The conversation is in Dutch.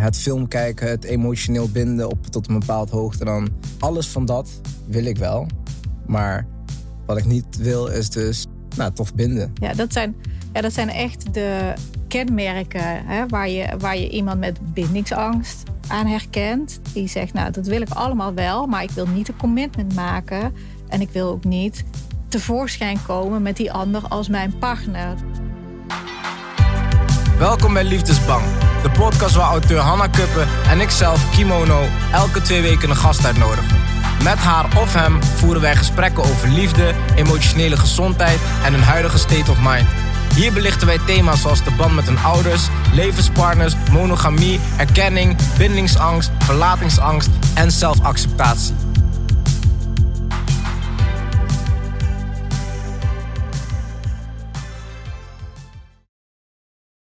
het film kijken, het emotioneel binden op tot een bepaald hoogte, dan alles van dat wil ik wel. Maar wat ik niet wil is dus, nou, toch binden. Ja, dat zijn, ja, dat zijn echt de kenmerken hè, waar, je, waar je iemand met bindingsangst aan herkent. Die zegt, nou, dat wil ik allemaal wel, maar ik wil niet een commitment maken. En ik wil ook niet tevoorschijn komen met die ander als mijn partner. Welkom bij Liefdesbang, de podcast waar auteur Hanna Kuppen en ikzelf, Kimono, elke twee weken een gast uitnodigen. Met haar of hem voeren wij gesprekken over liefde, emotionele gezondheid en hun huidige state of mind. Hier belichten wij thema's zoals de band met hun ouders, levenspartners, monogamie, erkenning, bindingsangst, verlatingsangst en zelfacceptatie.